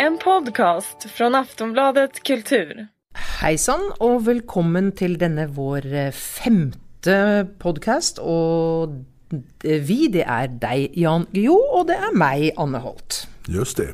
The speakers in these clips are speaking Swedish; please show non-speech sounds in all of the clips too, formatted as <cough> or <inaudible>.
En podcast från Aftonbladet Kultur. Hei sann, og velkommen til denne vår eh, femte podkast. Og vi, det er deg, Jan Guillou, og det er meg, Anne Holt. Just det.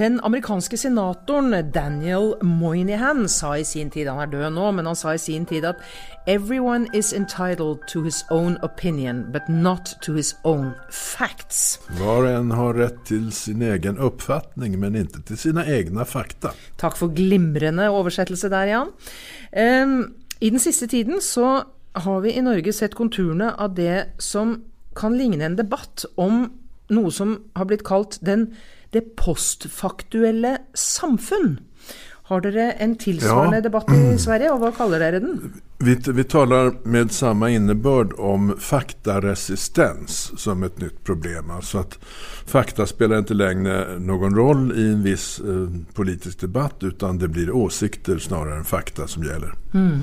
Den amerikanske senatoren Daniel Moynihan sa i sin tid, han er død nå, men han sa i sin tid at Everyone is entitled to his own opinion, but not to his own facts. Var och en har rätt till sin egen uppfattning men inte till sina egna fakta. Takk for glimrende oversettelse der, Jan. Ehm, I den siste tiden så har vi i Norge sett konturene av det som kan ligne en debatt om noe som har blitt kalt den, det postfaktuelle samfunn. Har dere en tilsvarende Ja. debatt i Sverige, og hva kaller dere den? Vi, vi talar med samma innebörd om faktaresistens som ett nytt problem. Alltså att fakta spelar inte längre någon roll i en viss eh, politisk debatt utan det blir åsikter snarare än fakta som gäller. Mm.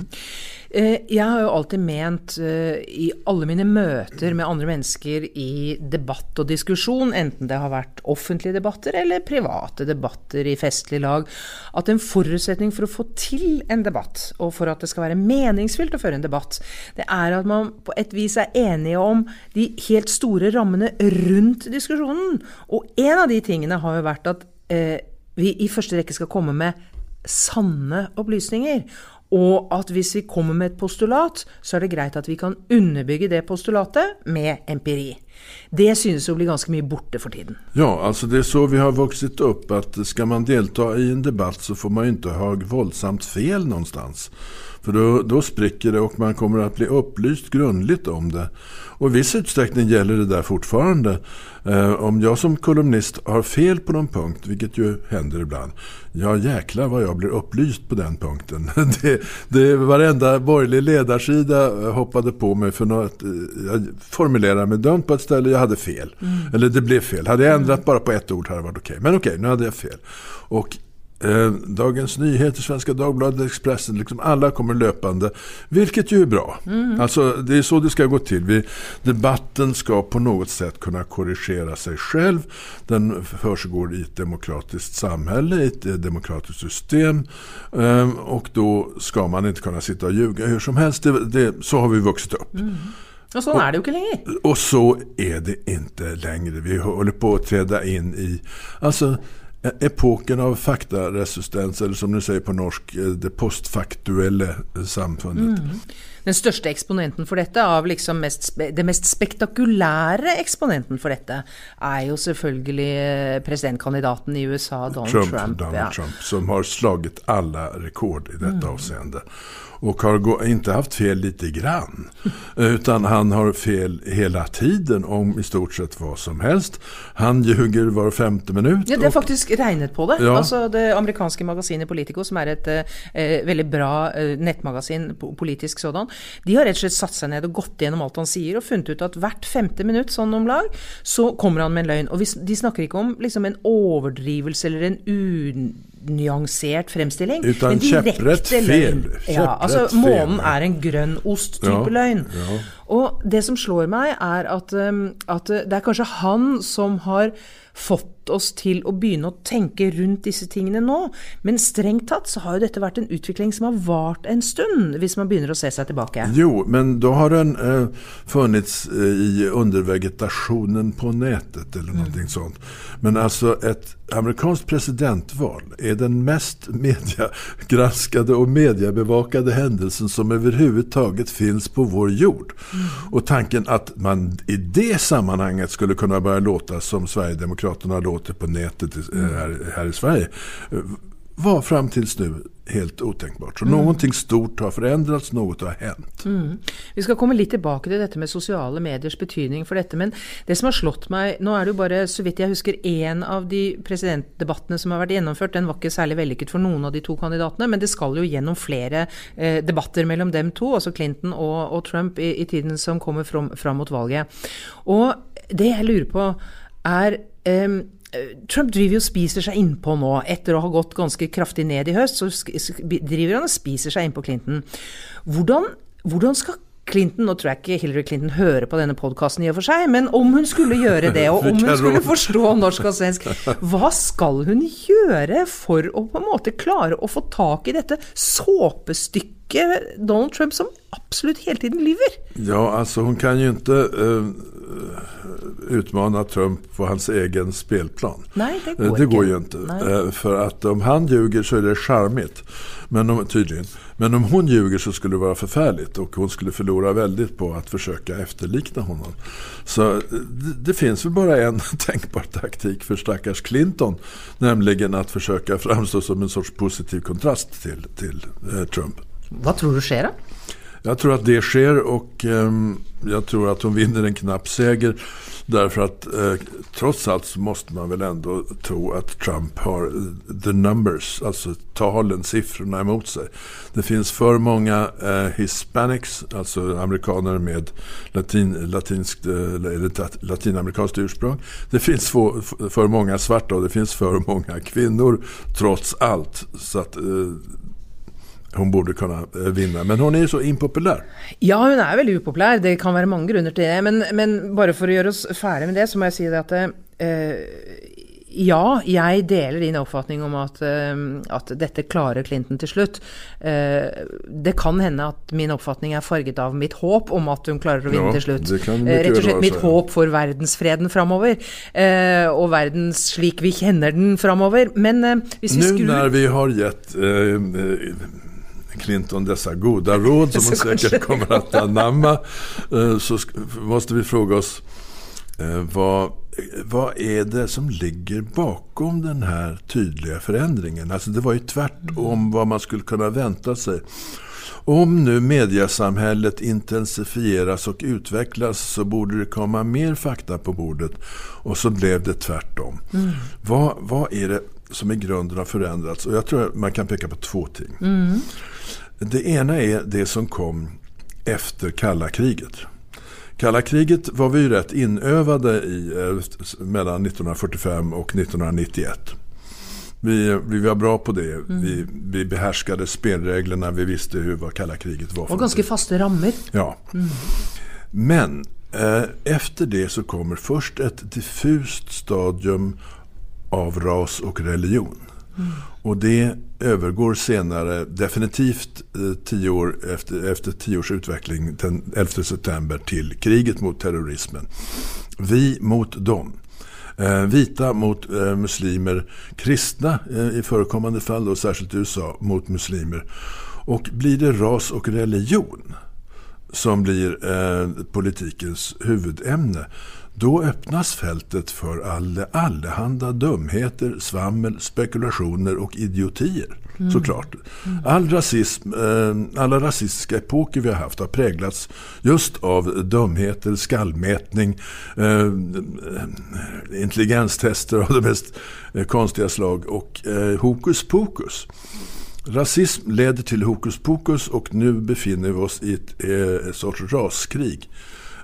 Eh, jag har ju alltid ment eh, i alla mina möten med andra människor i debatt och diskussion, enten det har varit offentliga debatter eller privata debatter i festlig lag, att en förutsättning för att få till en debatt, och för att det ska vara mening meningsfylt å føre en debatt, det er at man på et vis er enige om de helt store rammene rundt diskusjonen. Og en av de tingene har jo vært at eh, vi i første rekke skal komme med sanne opplysninger. Og at hvis vi kommer med et postulat, så er det greit at vi kan underbygge det postulatet med empiri. Det synes å bli ganske mye borte for tiden. Ja, altså det är så vi har vuxit upp at ska man delta i en debatt så får man ju inte ha våldsamt fel någonstans. För då, då spricker det och man kommer att bli upplyst grundligt om det. Och i viss utsträckning gäller det där fortfarande. Eh, om jag som kolumnist har fel på någon punkt, vilket ju händer ibland, ja jäklar vad jag blir upplyst på den punkten. <laughs> Det, det varenda borgerlig ledarsida eh, hoppade på mig för något, eh, jag formulerade mig dumt på ett ställe, jag hade fel. Eller det blev fel. Hade jag ändrat bara på ett ord hade det varit okej. Men okej, nu hade jag fel. Och Eh, Dagens Nyheter, Svenska Dagbladet, Expressen, liksom alla kommer löpande. Vilket ju är bra. Alltså, det är så det ska gå till. Vi, debatten ska på något sätt kunna korrigera sig själv. Den försiggår i ett demokratiskt samhälle, i ett eh, demokratiskt system. Eh, och då ska man inte kunna sitta och ljuga hur som helst. Det, det, så har vi vuxit upp. Og sånn er det jo ikke lenger. Och så är det inte längre. Vi håller på att träda in i alltså, Eh, epoken av faktaresistens, eller som ni säger på norsk, eh, det postfaktuelle eh, samfundet. samfundet. Den største eksponenten for dette, av liksom mest, det mest spektakulære eksponenten for dette, er jo selvfølgelig eh, presidentkandidaten i USA, Donald Trump, Trump. Donald ja. Trump, som har slagit alla rekord i detta avseende. Och har inte haft fel lite grann. Utan han har fel hela tiden om i stort sett vad som helst. Han ljuger var femte minut. Ja, det er och- faktisk regnet på det. Ja. Altså Det amerikanske magasinet Politico, som er et eh, veldig bra eh, nettmagasin, po- politisk sådan, de har rett og slett satt seg ned og gått gjennom alt han sier, og funnet ut at hvert femte minutt, sånn om lag, så kommer han med en løgn. Og hvis, de snakker ikke om liksom en overdrivelse eller en unyansert fremstilling, Utan kjepprett fel. Ja, altså Månen er en grønn ost-type Ja, løgn. ja. Og det som slår meg, er at, at uh, det er kanskje han som har fått oss til å begynne å tenke rundt disse tingene nå. Men strengt tatt så har jo dette vært en utvikling som har vart en stund, hvis man begynner å se seg tilbake. Jo, men då har den eh, funnits eh, i undervegetationen på nätet eller någonting sånt. Men alltså ett amerikanskt presidentval är den mest <laughs> mediegranskade och mediebevakade händelsen som överhuvudtaget finns på vår jord. Och tanken att man i det sammanhanget skulle kunna börja låta som Sverigedemokraterna låter på nätet eh, här, här i Sverige eh, var fram tills nu helt otänkbart. Så någonting stort har förändrats, något har hänt. Vi skal komme litt tilbake til dette med sosiale mediers betydning for dette. Men det som har slått meg Nå er det jo bare, så vidt jeg husker, én av de presidentdebattene som har vært gjennomført. Den var ikke særlig vellykket for noen av de to kandidatene, men det skal jo gjennom flere eh, debatter mellom dem to, altså Clinton og, og Trump, i, i tiden som kommer fram, fram mot valget. Og det jeg lurer på, er em, Trump driver og spiser seg innpå nå. Etter å ha gått ganske kraftig ned i høst, så driver han og spiser seg innpå Clinton. Hvordan, hvordan skal Clinton, nå tror jeg ikke Hillary Clinton hører på denne podkasten i og for seg, men om hun skulle gjøre det, og <laughs> om hun skulle forstå norsk og svensk, hva skal hun gjøre for å på en måte klare å få tak i dette såpestykket Donald Trump som absolutt hele tiden lyver? Ja, altså hun kan jo ikke uh, utmana Trump på hans egen spelplan. Nej, det går, det går ju inte. inte. Uh, för att om han ljuger så är det charmigt. Men om, tydligen. Men om hon ljuger så skulle det vara förfärligt och hon skulle förlora väldigt på att försöka efterlikna honom. Så det, det finns väl bara en <laughs> tänkbar taktik för stackars Clinton. Nämligen att försöka framstå som en sorts positiv kontrast till, till eh, Trump. Vad tror du sker då? Jag tror att det sker och eh, jag tror att hon vinner en knapp seger. Därför att eh, trots allt så måste man väl ändå tro att Trump har eh, the numbers, alltså talen, siffrorna emot sig. Det finns för många eh, hispanics, alltså amerikaner med latin, latinskt, eh, eller latinamerikanskt ursprung. Det finns för, för många svarta och det finns för många kvinnor trots allt. Så att eh, hon borde kunna eh, vinna. Men hon är så impopulär. Ja, hun er veldig upopulær. Det kan være mange grunner til det. Men, men bare for å gjøre oss ferdig med det, så må jeg si at uh, ja, jeg deler din oppfatning om at, uh, at, dette klarer Clinton til slutt. Uh, det kan hende at min oppfatning er farget av mitt håp om at hun klarer å vinne ja, til slutt. Rett og slett mitt håp for verdensfreden framover. og verdens slik vi kjenner den framover. Men hvis vi skrur Nå når vi har gitt Clinton dessa goda råd som <laughs> hon säkert kommer att anamma eh, så måste vi fråga oss eh, vad, vad är det som ligger bakom den här tydliga förändringen? Alltså det var ju tvärtom vad man skulle kunna vänta sig. Om nu mediasamhället intensifieras och utvecklas så borde det komma mer fakta på bordet. Och så blev det tvärtom. Mm. Vad, vad är det som i grunden har förändrats? Och jag tror att man kan peka på två ting. Mm. Det ena är det som kom efter kalla kriget. Kalla kriget var vi rätt inövade i eh, mellan 1945 och 1991. Vi, vi var bra på det. Mm. Vi, vi behärskade spelreglerna. Vi visste hur vad kalla kriget var. Och ganska fasta ramar. Ja. Mm. Men eh, efter det så kommer först ett diffust stadium av ras och religion. Mm. Och det övergår senare, definitivt eh, tio år efter, efter tio års utveckling, den 11 september, till kriget mot terrorismen. Vi mot dem. Eh, vita mot eh, muslimer, kristna eh, i förekommande fall, och särskilt i USA, mot muslimer. Och blir det ras och religion som blir eh, politikens huvudämne då öppnas fältet för all, allehanda dumheter, svammel, spekulationer och idiotier. Mm. Såklart. All rasism, eh, alla rasistiska epoker vi har haft har präglats just av dumheter, skallmätning, eh, intelligenstester av det mest eh, konstiga slag och hokus pokus. Rasism leder till hokus pokus och nu befinner vi oss i ett, ett sorts raskrig.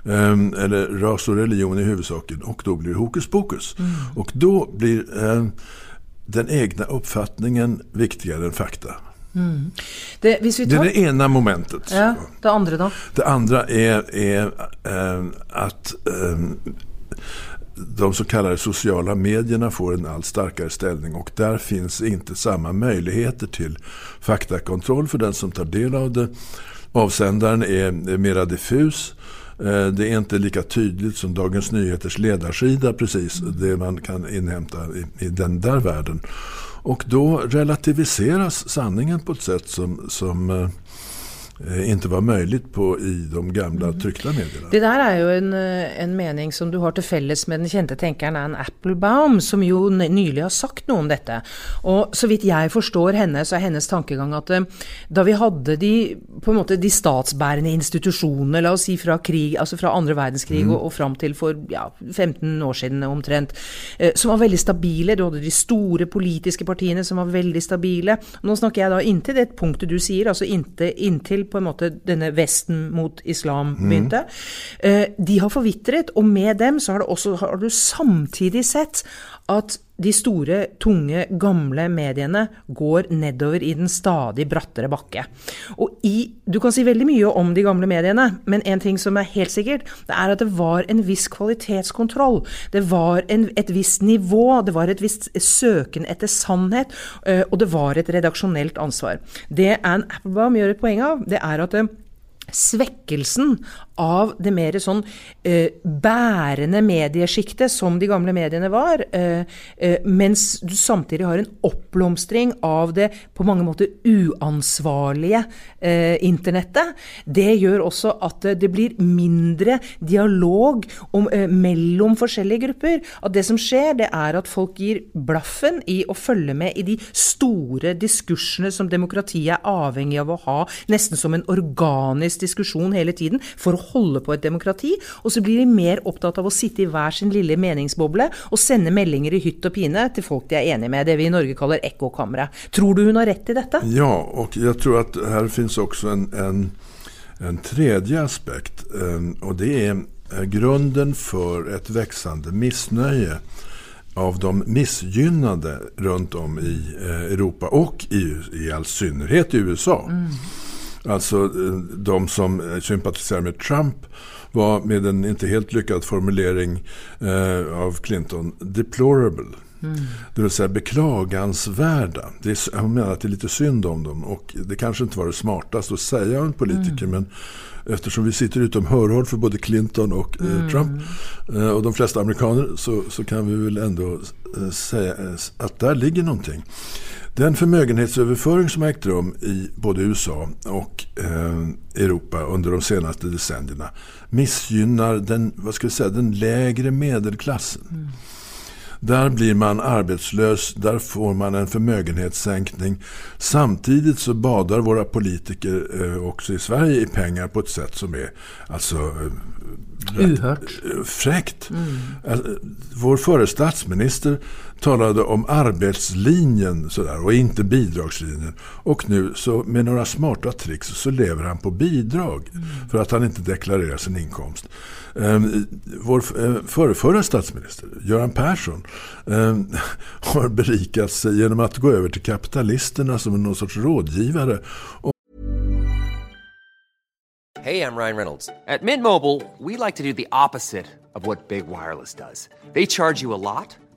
Um, eller ras och religion i huvudsaken. Och då blir det hokus pokus. Mm. Och då blir um, den egna uppfattningen viktigare än fakta. Mm. Det, tar... det, är det ena momentet. Ja, det andra då? Det andra är, är um, att de så kallade sociala medierna får en allt starkare ställning och där finns inte samma möjligheter till faktakontroll för den som tar del av det. Avsändaren är mera diffus Eh, det är inte lika tydligt som Dagens Nyheters ledarsida precis, det man kan inhämta i, i den där världen. Och då relativiseras sanningen på ett sätt som, som Eh, inte var möjligt på, i de gamla mm. tryckta medierna. Det där är ju en, eh, en mening som du har till fälles med den kända tänkaren Anne Applebaum som ju nyligen har sagt något om detta. Och så vitt jag förstår henne så är hennes tankegång att eh, då vi hade de, på en måte, de statsbärande institutionerna, låt oss säga från krig, alltså från andra världskrig mm. och, och fram till för ja, 15 år sedan omtrent, som var väldigt stabila. Du hade de stora politiska partierna som var väldigt stabila. Nu snackar jag då inte det punktet du säger, alltså inte intill på en måte denne Vesten mot islam begynte. Mm. De har forvitret, og med dem så har, det også, har du samtidig sett at de store, tunge, gamle mediene går nedover i den stadig brattere bakke. Og i Du kan si veldig mye om de gamle mediene, men en ting som er helt sikkert, det er at det var en viss kvalitetskontroll. Det var en, et visst nivå, det var et visst søken etter sannhet, eh, og det var et redaksjonelt ansvar. Det Anne Applebaum gjør et poeng av, det er at det, svekkelsen av det mer sånn eh, bærende mediesjiktet som de gamle mediene var, eh, eh, mens du samtidig har en oppblomstring av det på mange måter uansvarlige eh, internettet. Det gjør også at eh, det blir mindre dialog om, eh, mellom forskjellige grupper. At det som skjer, det er at folk gir blaffen i å følge med i de store diskursene som demokratiet er avhengig av å ha, nesten som en organisk diskusjon hele tiden. for å holde på et demokrati, og så blir de mer opptatt av å sitte i hver sin lille meningsboble og sende meldinger i hytt og pine til folk de er enige med, det vi i Norge kaller ekkokamre. Tror du hun har rett i dette? Ja, og jeg tror at her finnes også en, en, en tredje aspekt, og det er eh, grunden for et växande missnöje av de missgynnade runt om i eh, Europa och i, i all synnerhet i USA. Mm. Alltså eh, de som eh, sympatiserar med Trump var med en inte helt lyckad formulering eh, av Clinton deplorable. Mm. Det vill säga beklagansvärda. Det är, han menar att det är lite synd om dem. Och det kanske inte var det smartaste att säga av en politiker. Mm. Men eftersom vi sitter utom hörhåll för både Clinton och eh, mm. Trump eh, och de flesta amerikaner så, så kan vi väl ändå eh, säga att där ligger någonting. Den förmögenhetsöverföring som ägt rum i både USA och eh, Europa under de senaste decennierna missgynnar den, vad ska vi säga, den lägre medelklassen. Mm. Där blir man arbetslös, där får man en förmögenhetssänkning. Samtidigt så badar våra politiker eh, också i Sverige i pengar på ett sätt som är alltså, eh, Uhört. fräckt. Mm. Alltså, vår före statsminister talade om arbetslinjen sådär, och inte bidragslinjen. Och nu så med några smarta tricks så lever han på bidrag mm. för att han inte deklarerar sin inkomst. Um, vår uh, förrförra statsminister, Göran Persson, um, <laughs> har berikat sig genom att gå över till kapitalisterna som någon sorts rådgivare. Hej, jag Ryan Reynolds. På Mint Mobile, we like to do the opposite of what Big Wireless does. They charge you a lot.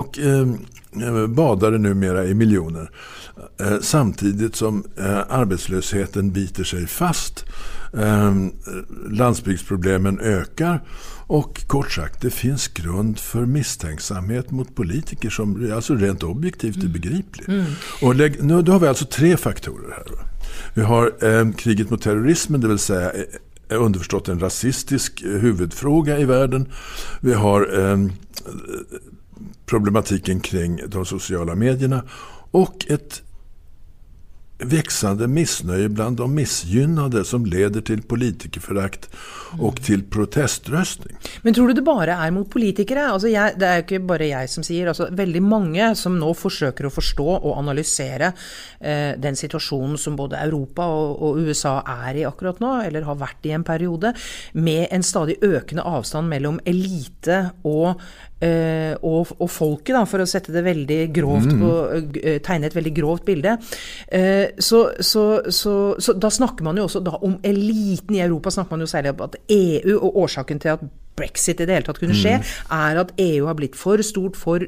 Och eh, badade numera i miljoner. Eh, samtidigt som eh, arbetslösheten biter sig fast. Eh, landsbygdsproblemen ökar. Och kort sagt, det finns grund för misstänksamhet mot politiker som alltså rent objektivt är mm. begriplig. Mm. Och lägg, nu, då har vi alltså tre faktorer här. Vi har eh, kriget mot terrorismen, det vill säga eh, underförstått en rasistisk huvudfråga i världen. Vi har eh, problematiken kring de sociala medierna och ett växande missnöje bland de missgynnade som leder till politikerförakt och mm. till proteströstning. Men tror du det bara är mot politiker? Alltså jag, det är inte bara jag som säger, alltså väldigt många som nu försöker att förstå och analysera eh, den situation som både Europa och, och, USA är i akkurat nu, eller har varit i en period, med en stadigt ökande avstånd mellan elite och og, og, folket, da, for å sette det veldig grovt på, uh, tegne et veldig grovt bilde. Uh, så, så, så, så, da snakker man jo også da om eliten i Europa, snakker man jo særlig om at EU, og årsaken til at brexit i det hele tatt kunne skje, mm. er at EU har blitt for stort, for,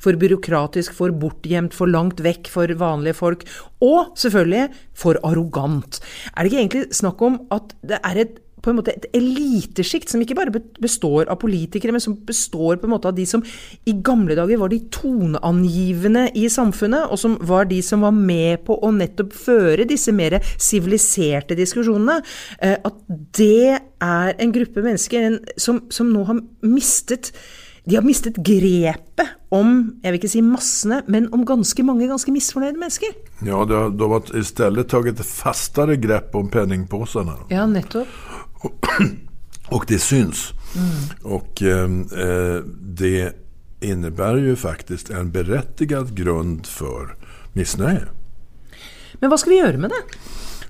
for byråkratisk, for bortgjemt, for langt vekk for vanlige folk. Og selvfølgelig for arrogant. Er det ikke egentlig snakk om at det er et på en måte et elitesjikt som ikke bare består av politikere, men som består på en måte av de som i gamle dager var de toneangivende i samfunnet, og som var de som var med på å nettopp føre disse mer siviliserte diskusjonene. Eh, at det er en gruppe mennesker som, som nå har mistet de har mistet grepet om jeg vil ikke si massene, men om ganske mange ganske misfornøyde mennesker. Ja, de har, de har i stedet tatt et fastere grepp om penningpåsene. Ja, nettopp. <clears throat> Och det syns. Mm. Och eh, det innebär ju faktiskt en berättigad grund för missnöje. Men vad ska vi göra med det?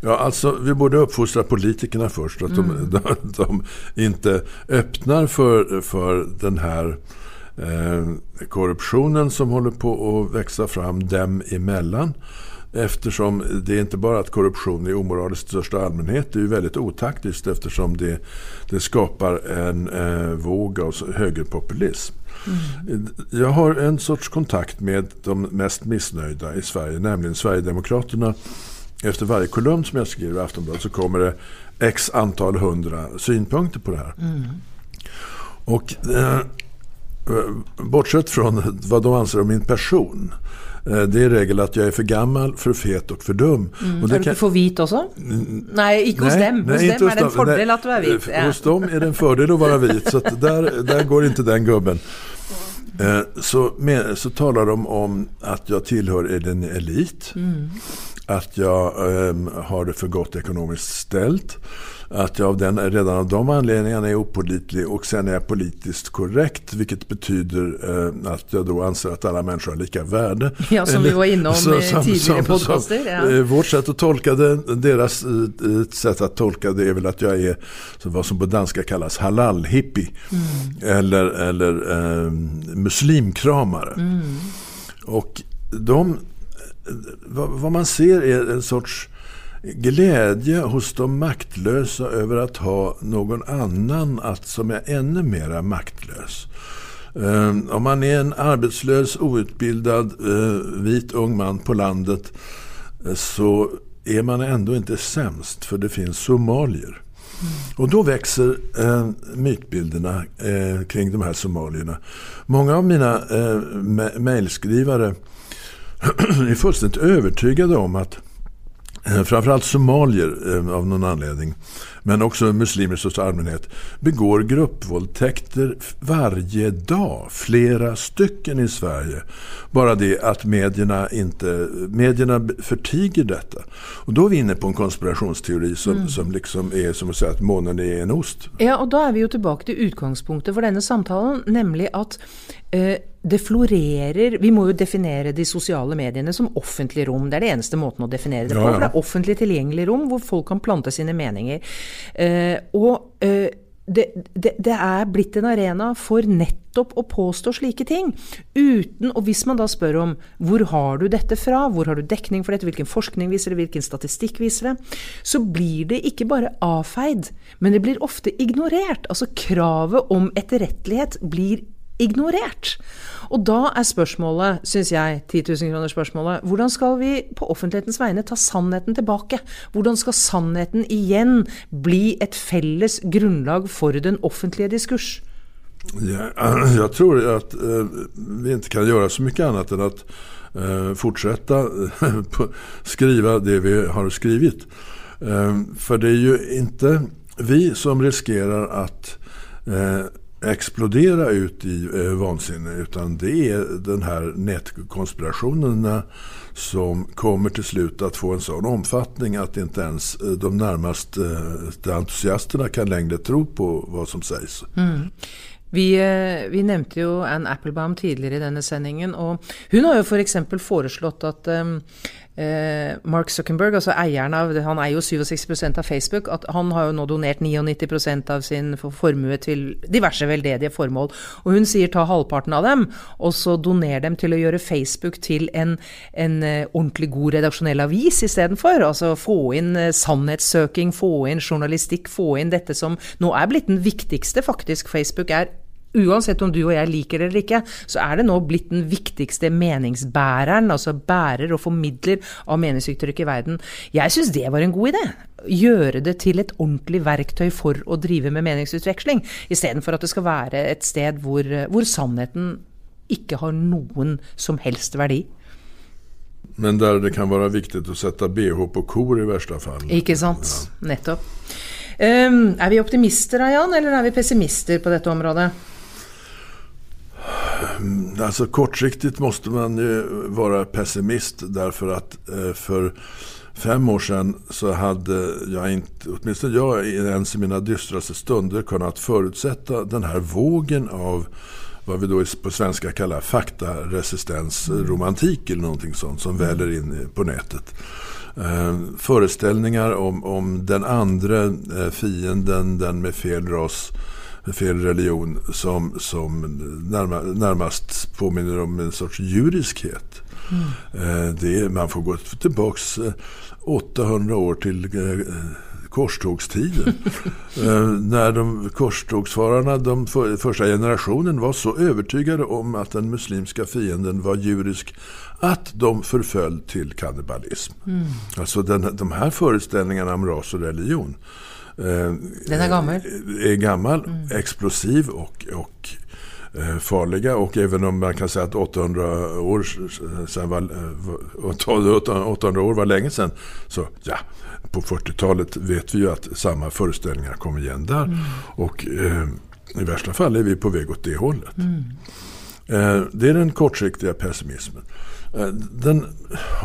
Ja, alltså, vi borde uppfostra politikerna först. Att mm. <laughs> de, de, inte öppnar för, för den här eh, korruptionen som håller på att växa fram dem emellan. Eftersom det är inte bara att korruption är omoraliskt i största allmänhet. Det är ju väldigt otaktiskt eftersom det, det skapar en eh, våg av högerpopulism. Mm. Jag har en sorts kontakt med de mest missnöjda i Sverige, nämligen Sverigedemokraterna. Efter varje kolumn som jag skriver i Aftonbladet så kommer det x antal hundra synpunkter på det här. Mm. Och eh, bortsett från vad de anser om min person Eh, det är i regel att jag är för gammal, för fet och för dum. Mm. Och det är du kan... för vit också? Nej, inte hos dem. Hos dem är det en fördel att du är vit. Ja. Hos dem är det en fördel att vara vit. Så där, där går inte den gubben. Eh, så, med, så talar de om att jag tillhör en elit. Mm. Att jag um, har det för gott ekonomiskt ställt att jag av den, redan av de anledningarna är opolitlig och sen är jag politiskt korrekt vilket betyder eh, att jag då anser att alla människor har lika värde. Ja, som vi var inom så, som, tidigare podcaster. Ja. Eh, vårt sätt att tolka det, deras eh, sätt att tolka det är väl att jag är vad som på danska kallas halal-hippie. Mm. Eller, eller eh, muslimkramare. Mm. Och de, vad, man ser är en sorts glädje hos de maktlösa över att ha någon annan att, som är ännu mera maktlös. Um, om man är en arbetslös, outbildad, uh, vit ung man på landet uh, så är man ändå inte sämst för det finns somalier. Mm. Och då växer eh, mytbilderna eh, kring de här somalierna. Många av mina eh, mejlskrivare <clears throat> är fullständigt övertygade om att Eh, framförallt somalier eh, av någon anledning, men också muslimer i största allmänhet, begår gruppvåldtäkter varje dag. Flera stycken i Sverige. Bara det att medierna, inte, medierna förtiger detta. Och då är vi inne på en konspirationsteori som, mm. som liksom är som att säga att månen är en ost. Ja, och då är vi ju tillbaka till utgångspunkten för denna samtalen, nämligen att eh, det florerer Vi må jo definere de sosiale mediene som offentlig rom. Det er det eneste måten å definere det på. For det er offentlig tilgjengelig rom hvor folk kan plante sine meninger. Eh, og eh, det, det, det, er blitt en arena for nettopp å påstå slike ting. Uten, og hvis man da spør om hvor har du dette fra, hvor har du dekning for dette, hvilken forskning viser det, hvilken statistikk viser det, så blir det ikke bare avfeid, men det blir ofte ignorert. Altså kravet om etterrettelighet blir ignorert. Og da er spørsmålet, syns jeg, 10 000 kroner-spørsmålet, hvordan skal vi på offentlighetens vegne ta sannheten tilbake? Hvordan skal sannheten igjen bli et felles grunnlag for den offentlige diskurs? Ja, <clears throat> jag tror att eh, vi inte kan göra så mycket annat än att eh, fortsätta <laughs> skriva det vi har skrivit. Eh, för det är ju inte vi som riskerar att explodera ut i eh, vansinne utan det är den här nätkonspirationerna som kommer till slut att få en sån omfattning att inte ens eh, de närmaste eh, entusiasterna kan längre tro på vad som sägs. Mm. Vi, eh, vi, nämnde ju Ann Applebaum tidigare i denna sändningen och hon har ju för exempel föreslått att um, eh, Eh, Mark Zuckerberg, altså eieren av Han eier jo 67 av Facebook. at Han har jo nå donert 99 av sin formue til diverse veldedige formål. Og hun sier ta halvparten av dem, og så doner dem til å gjøre Facebook til en, en eh, ordentlig god redaksjonell avis istedenfor. Altså få inn eh, sannhetssøking, få inn journalistikk, få inn dette som nå er blitt den viktigste, faktisk. Facebook er Uansett om du og jeg liker det eller ikke, så er det nå blitt den viktigste meningsbæreren, altså bærer og formidler av meningsuttrykk i verden. Jeg syns det var en god idé. Gjøre det til et ordentlig verktøy for å drive med meningsutveksling, istedenfor at det skal være et sted hvor, hvor sannheten ikke har noen som helst verdi. Men der det kan være viktig å sette bh på kor i verste fall. Ikke sant. Ja. Nettopp. Um, er vi optimister, Jan, eller er vi pessimister på dette området? Mm, alltså kortsiktigt måste man ju vara pessimist därför att eh, för fem år sedan så hade jag inte, åtminstone jag ens i mina dystraste stunder kunnat förutsätta den här vågen av vad vi då på svenska kallar faktaresistensromantik eller någonting sånt som väller in på nätet. Eh, föreställningar om, om den andra eh, fienden, den med fel ras, fel religion som, som närma, närmast påminner om en sorts djuriskhet. Mm. Eh, det, man får gå tillbaks 800 år till korstågstiden. <laughs> eh, när de korstågsfararna, de för, första generationen, var så övertygade om att den muslimska fienden var djurisk att de förföll till kannibalism. Mm. Alltså den, de här föreställningarna om ras och religion eh, den är gammal. Är gammal, mm. explosiv och, och eh, farliga. Och även om man kan säga att 800 år, sedan var, 800 eh, år var länge sedan. Så ja, på 40-talet vet vi ju att samma föreställningar kom igen där. Mm. Och eh, i värsta fall är vi på väg åt det hållet. Mm. Eh, det är den kortsiktiga pessimismen. Eh, den,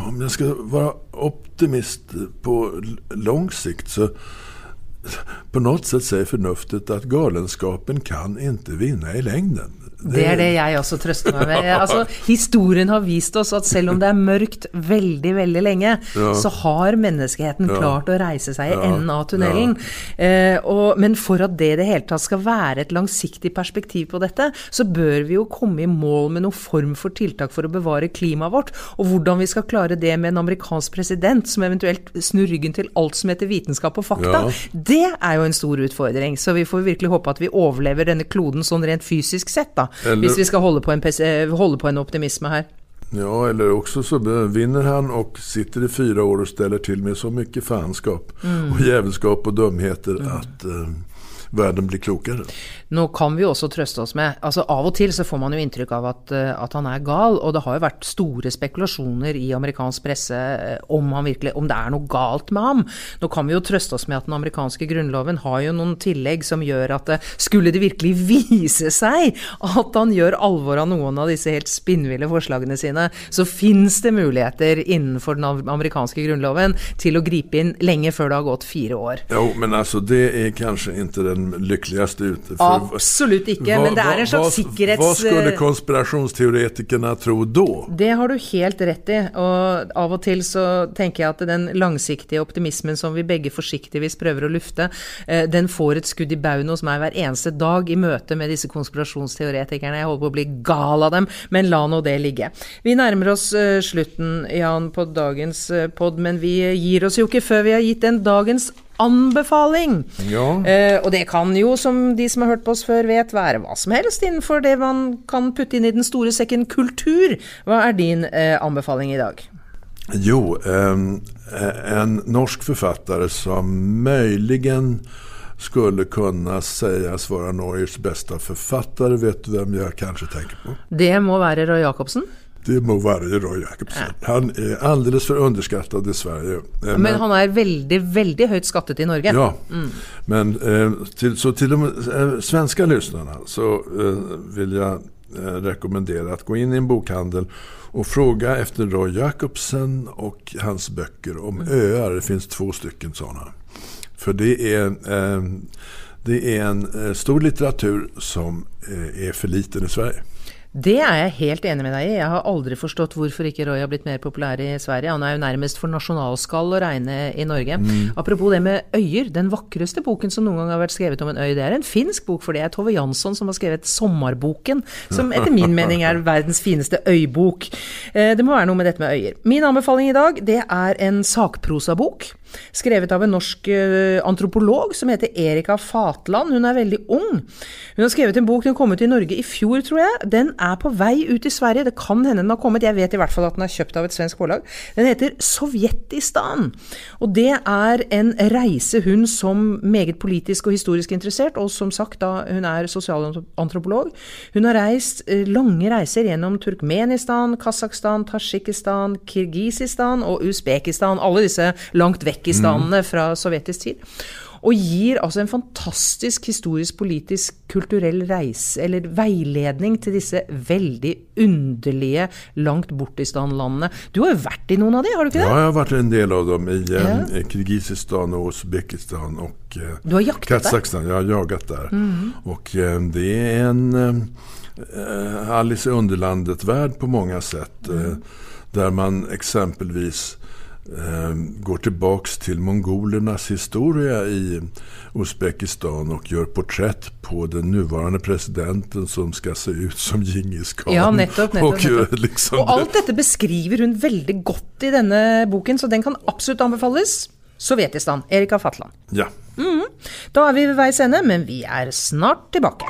om jag ska vara optimist på lång sikt så på något sätt säger förnuftet att galenskapen kan inte vinna i längden. Det är det jag också tröstar mig med. <laughs> Alltså, historien har visat oss att även om det är mörkt väldigt, väldigt länge ja. så har mänskligheten ja. klart att resa sig i ja. änden av tunneln. Eh, och, men för att det det hela ska vara ett långsiktigt perspektiv på detta så bör vi ju komma i mål med någon form för tilltag för att bevara klimatet vårt. Och hur vi ska klara det med en amerikansk president som eventuellt snur ryggen till allt som heter vetenskap och fakta. Det är ju en stor utmaning. Så vi får verkligen hoppas att vi överlever denna kloden sån rent fysiskt sett. Då. Eller, Hvis vi ska hålla på, en, eh, hålla på en optimism här. Ja, eller också så vinner han och sitter i fyra år och ställer till med så mycket fanskap mm. och jävelskap och dumheter mm. att eh, världen blir klokare. Nu kan vi också trösta oss med, alltså av och till så får man ju intryck av att, eh, att han är gal och det har ju varit stora spekulationer i amerikansk press eh, om, han om det är något galt med honom. Nu kan vi ju trösta oss med att den amerikanska grundlagen har ju någon tillägg som gör att det, eh, skulle det verkligen <laughs> visa sig att han gör allvar av någon av dessa helt spinnvilla förslagen sina så finns det möjligheter innanför den amerikanska grundlagen till att gripa in länge före det har gått fyra år. Jo, men alltså det är kanske inte den lyckligaste ute. Ja Absolut inte, vad, men det är en slags säkerhets... Vad skulle konspirationsteoretikerna tro då? Det har du helt rätt i. Och av och till så tänker jag att den långsiktiga optimismen som vi bägge försiktigtvis prövar att lyfta, eh, den får ett skudd i bauen hos mig varje dag i möte med dessa konspirationsteoretikerna. Jag håller på att bli gal av dem, men la nå det ligga. Vi närmar oss uh, slutten, Jan, på dagens uh, podd, men vi ger oss ju inte för vi har gett den dagens anbefaling. Ja. Eh, och det kan ju, som de som har hört på oss förr vet, vara vad som helst innanför det man kan putta in i den stora säcken kultur. Vad är din eh, anbefaling idag? Jo, eh, en norsk författare som möjligen skulle kunna sägas vara Norges bästa författare. Vet du vem jag kanske tänker på? Det må vara Roy Jacobsen. Det må vara Roy Jacobsen. Ja. Han är alldeles för underskattad i Sverige. Men, men han är väldigt, väldigt högt skattat i Norge. Ja, mm. men eh, till, så till de eh, svenska lyssnarna så eh, vill jag rekommendera att gå in i en bokhandel och fråga efter Roy Jacobsen och hans böcker om mm. öar. Det finns två stycken sådana. För det är, det är en stor litteratur som är för liten i Sverige. Det är jag helt enig med dig i. Jag har aldrig förstått varför inte Roy har blivit mer populär i Sverige. Han är ju närmast för nationalskall att räkna i Norge. Mm. Apropos det med öar, den vackraste boken som någon gång har varit skriven om en ö, det är en finsk bok, för det är Tove Jansson som har skrivit Sommarboken, som efter min mening är världens finaste öbok. Eh, det må vara något med detta med öar. Min anbefaling idag, det är en sakprosabok Skrevet av en norsk eh, antropolog som heter Erika Fatland. Hon är väldigt ung. Hon har skrivit en bok, den kom ut i Norge i fjol tror jag. Den är på väg ut i Sverige. Det kan hända den har kommit. Jag vet i hvert fall att den är köpt av ett svenskt bolag. Den heter Sovjetistan. Och det är en resa hon som meget politisk och historiskt intresserad och som sagt då, hon är socialantropolog. Hon har rest eh, lange långa resor genom Turkmenistan, Kazakstan, Tasjikistan, Kirgisistan och Uzbekistan. Alla dessa langt vekk i standene fra sovjetisk tid. Og gir altså en fantastisk historisk, politisk, kulturell reise, eller veiledning til disse veldig underlige, langt bortistan-landene. Du har jo vært i noen av de, har du ikke det? Ja, jag har varit en del av dem i Ja. eh, Kirgizistan och Uzbekistan och eh, Du har jaktat där? Kazakstan. Jag har jagat där. Och eh, det är en eh, Alice i Underlandet-värld på många sätt. Eh, där man exempelvis eh, går tillbaks till mongolernas historia i Uzbekistan och gör porträtt på den nuvarande presidenten som ska se ut som Djingis khan. Ja, nettopp, nettopp, Och, nettopp. liksom, Og alt dette beskriver hun veldig godt i denne boken, så den kan absolutt anbefales. Sovjetistan, Erika Fatland. ja. Da er vi ved veis ende, men vi er snart tilbake.